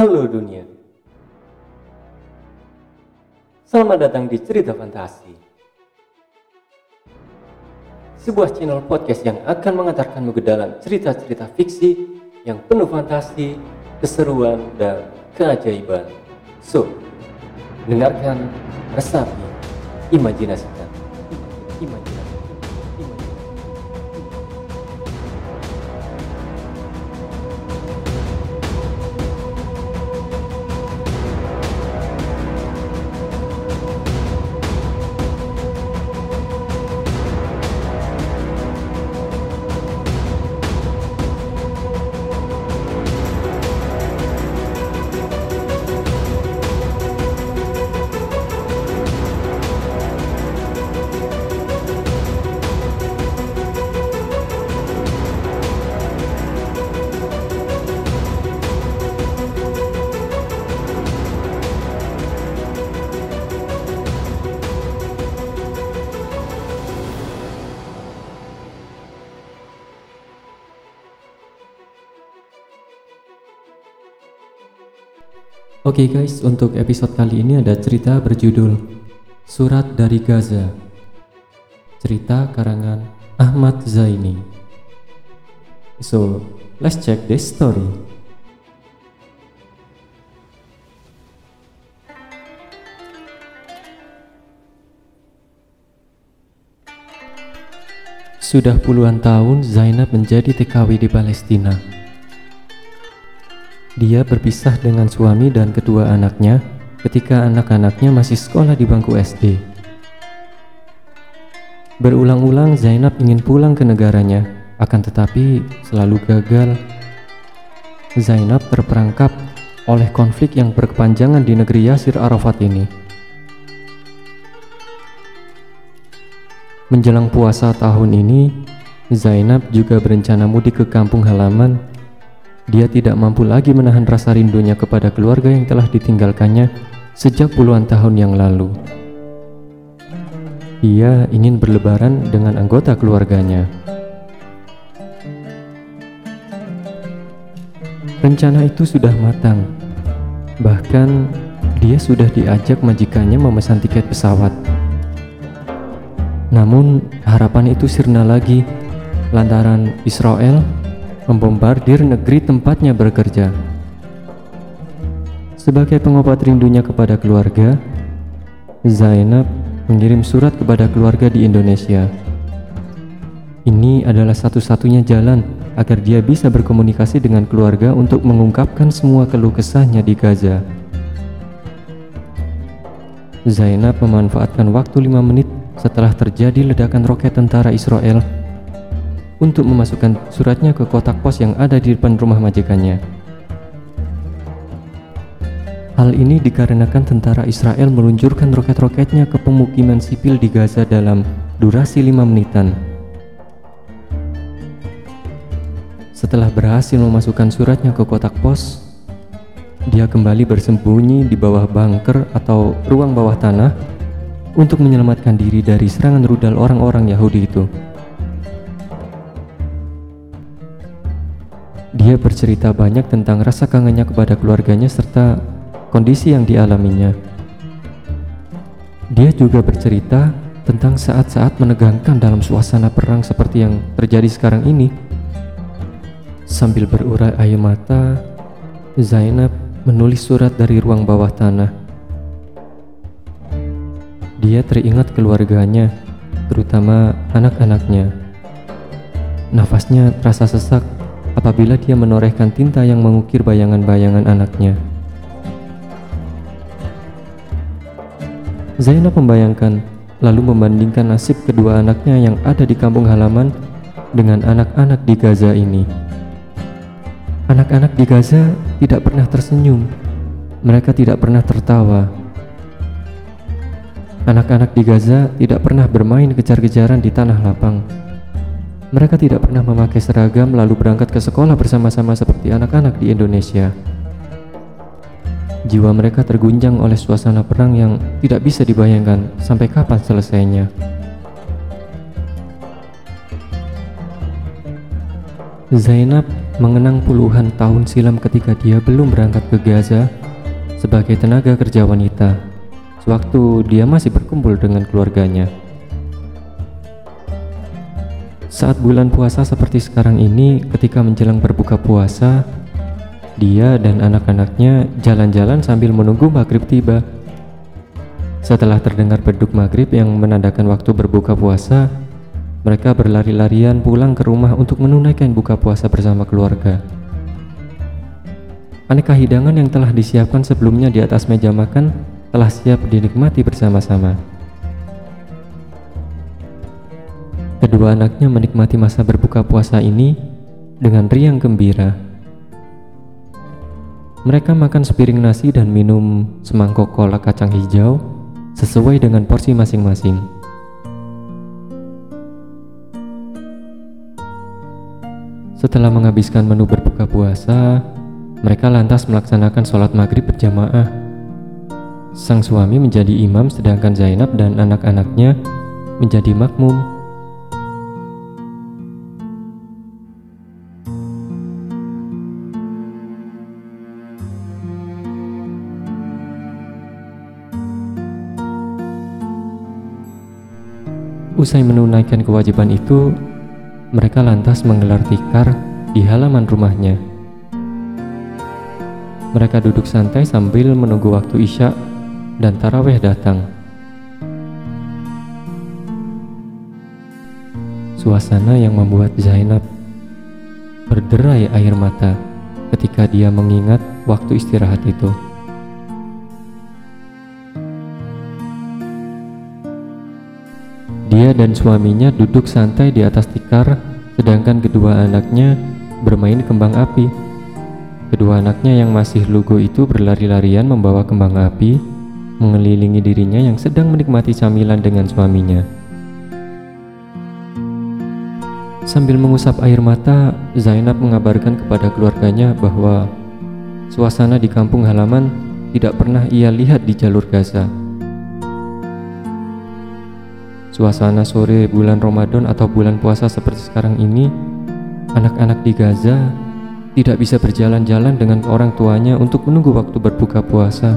Halo dunia. Selamat datang di Cerita Fantasi. Sebuah channel podcast yang akan mengantarkanmu ke dalam cerita-cerita fiksi yang penuh fantasi, keseruan, dan keajaiban. So, dengarkan, resapi, imajinasikan. Imajinasikan. Oke guys, untuk episode kali ini ada cerita berjudul Surat dari Gaza. Cerita karangan Ahmad Zaini. So, let's check this story. Sudah puluhan tahun Zainab menjadi TKW di Palestina. Dia berpisah dengan suami dan kedua anaknya ketika anak-anaknya masih sekolah di bangku SD. Berulang-ulang Zainab ingin pulang ke negaranya, akan tetapi selalu gagal. Zainab terperangkap oleh konflik yang berkepanjangan di negeri Yasir Arafat ini. Menjelang puasa tahun ini, Zainab juga berencana mudik ke kampung halaman. Dia tidak mampu lagi menahan rasa rindunya kepada keluarga yang telah ditinggalkannya sejak puluhan tahun yang lalu. Ia ingin berlebaran dengan anggota keluarganya. Rencana itu sudah matang. Bahkan, dia sudah diajak majikannya memesan tiket pesawat. Namun harapan itu sirna lagi lantaran Israel membombardir negeri tempatnya bekerja. Sebagai pengobat rindunya kepada keluarga, Zainab mengirim surat kepada keluarga di Indonesia. Ini adalah satu-satunya jalan agar dia bisa berkomunikasi dengan keluarga untuk mengungkapkan semua keluh kesahnya di Gaza. Zainab memanfaatkan waktu lima menit setelah terjadi ledakan roket tentara Israel untuk memasukkan suratnya ke kotak pos yang ada di depan rumah majikannya. Hal ini dikarenakan tentara Israel meluncurkan roket-roketnya ke pemukiman sipil di Gaza dalam durasi 5 menitan. Setelah berhasil memasukkan suratnya ke kotak pos, dia kembali bersembunyi di bawah bunker atau ruang bawah tanah untuk menyelamatkan diri dari serangan rudal orang-orang Yahudi itu. Dia bercerita banyak tentang rasa kangennya kepada keluarganya serta kondisi yang dialaminya. Dia juga bercerita tentang saat-saat menegangkan dalam suasana perang seperti yang terjadi sekarang ini. Sambil berurai air mata, Zainab menulis surat dari ruang bawah tanah. Dia teringat keluarganya, terutama anak-anaknya. Nafasnya terasa sesak apabila dia menorehkan tinta yang mengukir bayangan-bayangan anaknya. Zainab membayangkan, lalu membandingkan nasib kedua anaknya yang ada di kampung halaman dengan anak-anak di Gaza ini. Anak-anak di Gaza tidak pernah tersenyum, mereka tidak pernah tertawa. Anak-anak di Gaza tidak pernah bermain kejar-kejaran di tanah lapang. Mereka tidak pernah memakai seragam lalu berangkat ke sekolah bersama-sama seperti anak-anak di Indonesia. Jiwa mereka terguncang oleh suasana perang yang tidak bisa dibayangkan sampai kapan selesainya. Zainab mengenang puluhan tahun silam ketika dia belum berangkat ke Gaza sebagai tenaga kerja wanita, sewaktu dia masih berkumpul dengan keluarganya. Saat bulan puasa seperti sekarang ini, ketika menjelang berbuka puasa, dia dan anak-anaknya jalan-jalan sambil menunggu maghrib tiba. Setelah terdengar beduk maghrib yang menandakan waktu berbuka puasa, mereka berlari-larian pulang ke rumah untuk menunaikan buka puasa bersama keluarga. Aneka hidangan yang telah disiapkan sebelumnya di atas meja makan telah siap dinikmati bersama-sama. Kedua anaknya menikmati masa berbuka puasa ini dengan riang gembira. Mereka makan sepiring nasi dan minum semangkok kolak kacang hijau sesuai dengan porsi masing-masing. Setelah menghabiskan menu berbuka puasa, mereka lantas melaksanakan sholat maghrib berjamaah. Sang suami menjadi imam sedangkan Zainab dan anak-anaknya menjadi makmum. Usai menunaikan kewajiban itu, mereka lantas menggelar tikar di halaman rumahnya. Mereka duduk santai sambil menunggu waktu Isya dan Taraweh datang. Suasana yang membuat Zainab berderai air mata ketika dia mengingat waktu istirahat itu. Dia dan suaminya duduk santai di atas tikar, sedangkan kedua anaknya bermain kembang api. Kedua anaknya yang masih lugu itu berlari-larian membawa kembang api, mengelilingi dirinya yang sedang menikmati camilan dengan suaminya. Sambil mengusap air mata, Zainab mengabarkan kepada keluarganya bahwa suasana di kampung halaman tidak pernah ia lihat di jalur Gaza. Suasana sore bulan Ramadan atau bulan puasa seperti sekarang ini, anak-anak di Gaza tidak bisa berjalan-jalan dengan orang tuanya untuk menunggu waktu berbuka puasa.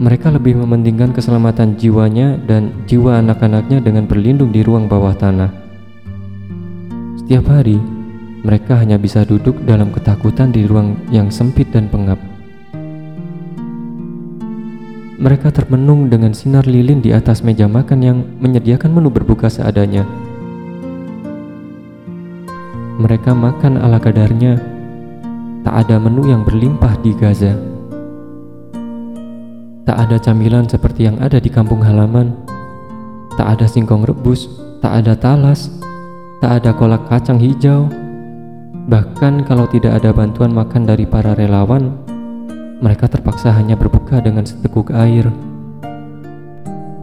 Mereka lebih mementingkan keselamatan jiwanya dan jiwa anak-anaknya dengan berlindung di ruang bawah tanah. Setiap hari, mereka hanya bisa duduk dalam ketakutan di ruang yang sempit dan pengap. Mereka termenung dengan sinar lilin di atas meja makan yang menyediakan menu berbuka seadanya. Mereka makan ala kadarnya. Tak ada menu yang berlimpah di Gaza. Tak ada camilan seperti yang ada di kampung halaman. Tak ada singkong rebus, tak ada talas, tak ada kolak kacang hijau. Bahkan kalau tidak ada bantuan makan dari para relawan, mereka terpaksa hanya berbuka dengan seteguk air.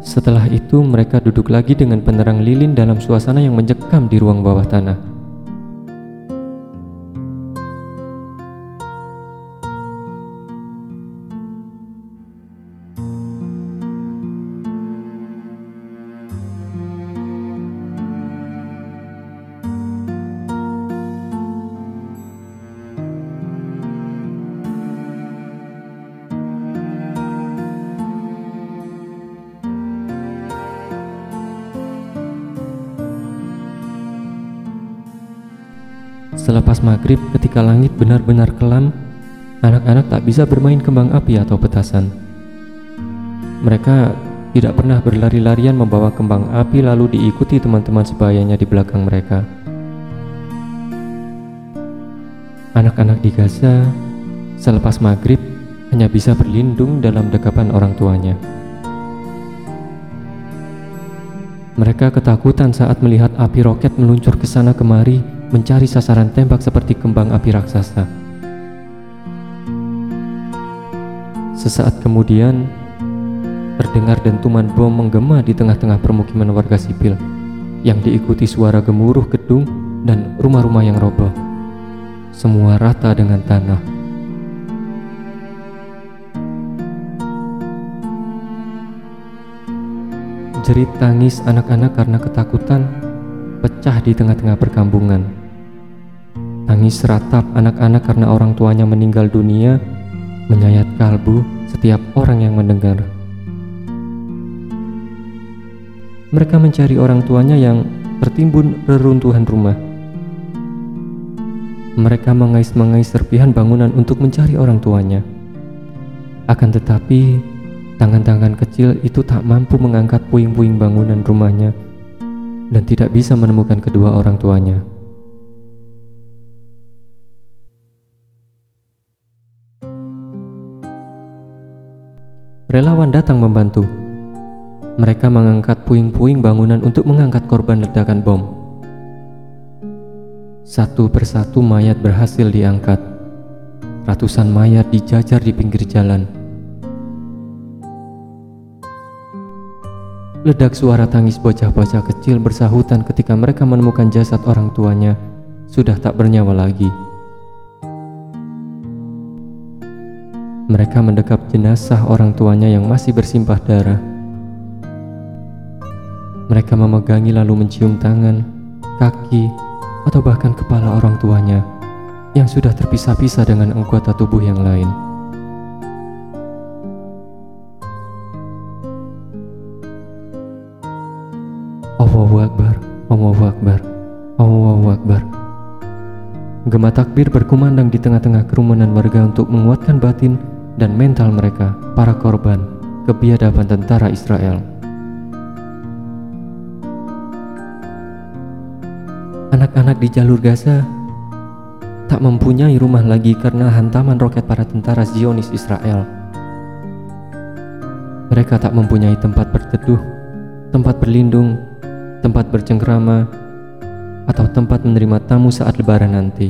Setelah itu, mereka duduk lagi dengan penerang lilin dalam suasana yang mencekam di ruang bawah tanah. Selepas maghrib ketika langit benar-benar kelam, anak-anak tak bisa bermain kembang api atau petasan. Mereka tidak pernah berlari-larian membawa kembang api lalu diikuti teman-teman sebayanya di belakang mereka. Anak-anak di Gaza selepas maghrib hanya bisa berlindung dalam dekapan orang tuanya. Mereka ketakutan saat melihat api roket meluncur ke sana kemari mencari sasaran tembak seperti kembang api raksasa. Sesaat kemudian, terdengar dentuman bom menggema di tengah-tengah permukiman warga sipil yang diikuti suara gemuruh gedung dan rumah-rumah yang roboh. Semua rata dengan tanah. Jerit tangis anak-anak karena ketakutan pecah di tengah-tengah perkampungan. Tangis ratap anak-anak karena orang tuanya meninggal dunia menyayat kalbu setiap orang yang mendengar. Mereka mencari orang tuanya yang tertimbun reruntuhan rumah. Mereka mengais-mengais serpihan bangunan untuk mencari orang tuanya. Akan tetapi, tangan-tangan kecil itu tak mampu mengangkat puing-puing bangunan rumahnya dan tidak bisa menemukan kedua orang tuanya. Relawan datang membantu. Mereka mengangkat puing-puing bangunan untuk mengangkat korban ledakan bom. Satu persatu mayat berhasil diangkat. Ratusan mayat dijajar di pinggir jalan. Ledak suara tangis bocah-bocah kecil bersahutan ketika mereka menemukan jasad orang tuanya sudah tak bernyawa lagi. Mereka mendekap jenazah orang tuanya yang masih bersimpah darah. Mereka memegangi lalu mencium tangan, kaki, atau bahkan kepala orang tuanya yang sudah terpisah-pisah dengan anggota tubuh yang lain. Allahu Akbar, Allahu Akbar, Allahu Akbar. Gema takbir berkumandang di tengah-tengah kerumunan warga untuk menguatkan batin dan mental mereka, para korban, kebiadaban tentara Israel. Anak-anak di jalur Gaza tak mempunyai rumah lagi karena hantaman roket para tentara Zionis Israel. Mereka tak mempunyai tempat berteduh, tempat berlindung, tempat bercengkrama, atau tempat menerima tamu saat lebaran nanti.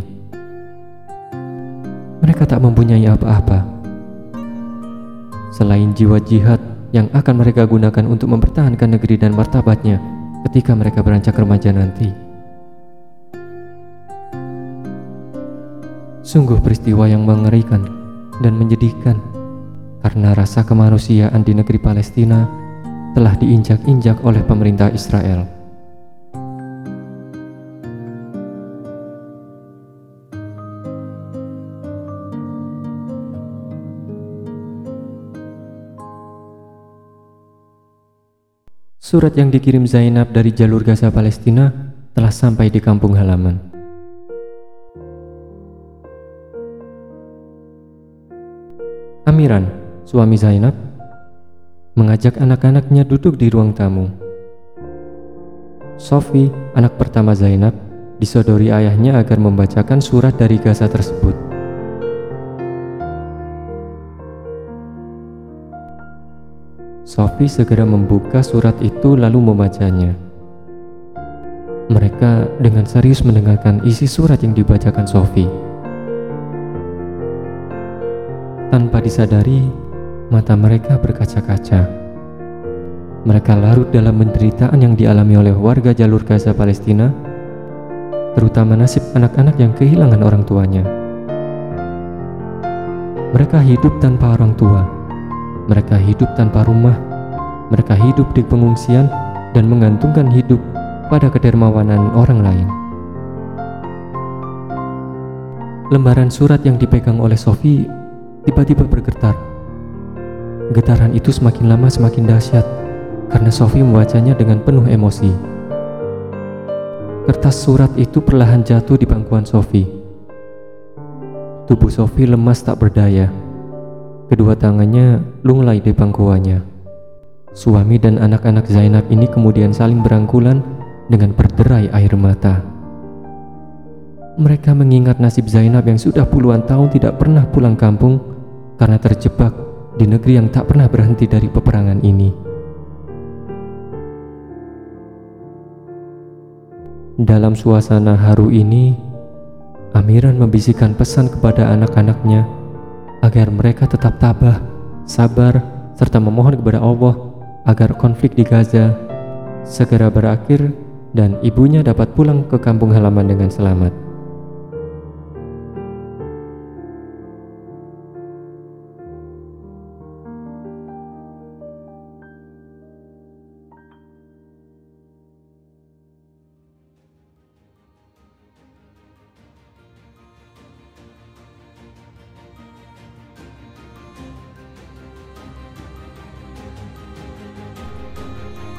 Mereka tak mempunyai apa-apa selain jiwa jihad yang akan mereka gunakan untuk mempertahankan negeri dan martabatnya ketika mereka beranjak remaja nanti. Sungguh peristiwa yang mengerikan dan menyedihkan karena rasa kemanusiaan di negeri Palestina telah diinjak-injak oleh pemerintah Israel. Surat yang dikirim Zainab dari jalur Gaza Palestina telah sampai di kampung halaman. Amiran, suami Zainab, mengajak anak-anaknya duduk di ruang tamu. Sofi, anak pertama Zainab, disodori ayahnya agar membacakan surat dari Gaza tersebut. Sophie segera membuka surat itu lalu membacanya. Mereka dengan serius mendengarkan isi surat yang dibacakan Sophie. Tanpa disadari, mata mereka berkaca-kaca. Mereka larut dalam penderitaan yang dialami oleh warga jalur Gaza Palestina, terutama nasib anak-anak yang kehilangan orang tuanya. Mereka hidup tanpa orang tua mereka hidup tanpa rumah, mereka hidup di pengungsian dan menggantungkan hidup pada kedermawanan orang lain. Lembaran surat yang dipegang oleh Sophie tiba-tiba bergetar. Getaran itu semakin lama semakin dahsyat karena Sophie membacanya dengan penuh emosi. Kertas surat itu perlahan jatuh di pangkuan Sophie. Tubuh Sophie lemas tak berdaya Kedua tangannya lunglai di pangkuannya. Suami dan anak-anak Zainab ini kemudian saling berangkulan dengan berderai air mata. Mereka mengingat nasib Zainab yang sudah puluhan tahun tidak pernah pulang kampung karena terjebak di negeri yang tak pernah berhenti dari peperangan ini. Dalam suasana haru ini, Amiran membisikkan pesan kepada anak-anaknya agar mereka tetap tabah, sabar, serta memohon kepada Allah agar konflik di Gaza segera berakhir dan ibunya dapat pulang ke kampung halaman dengan selamat.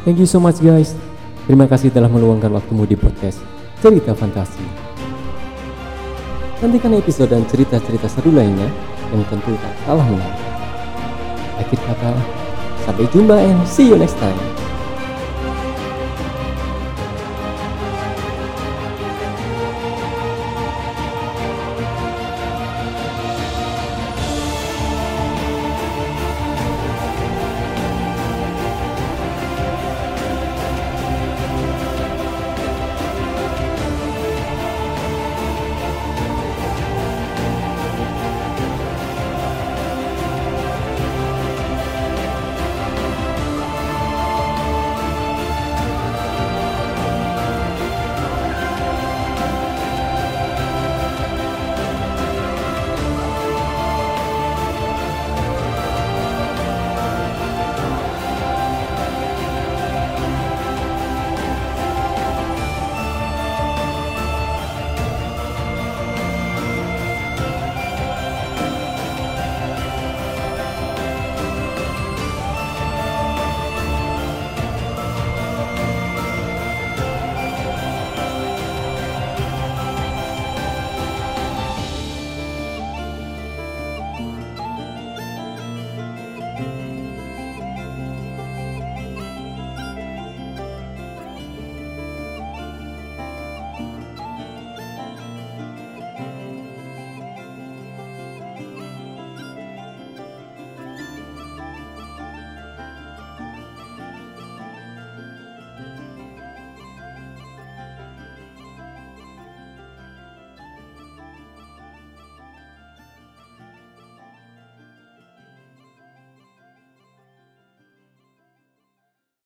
Thank you so much guys. Terima kasih telah meluangkan waktumu di podcast Cerita Fantasi. Nantikan episode dan cerita-cerita seru lainnya yang tentu tak kalah menarik. Akhir kata, sampai jumpa and see you next time.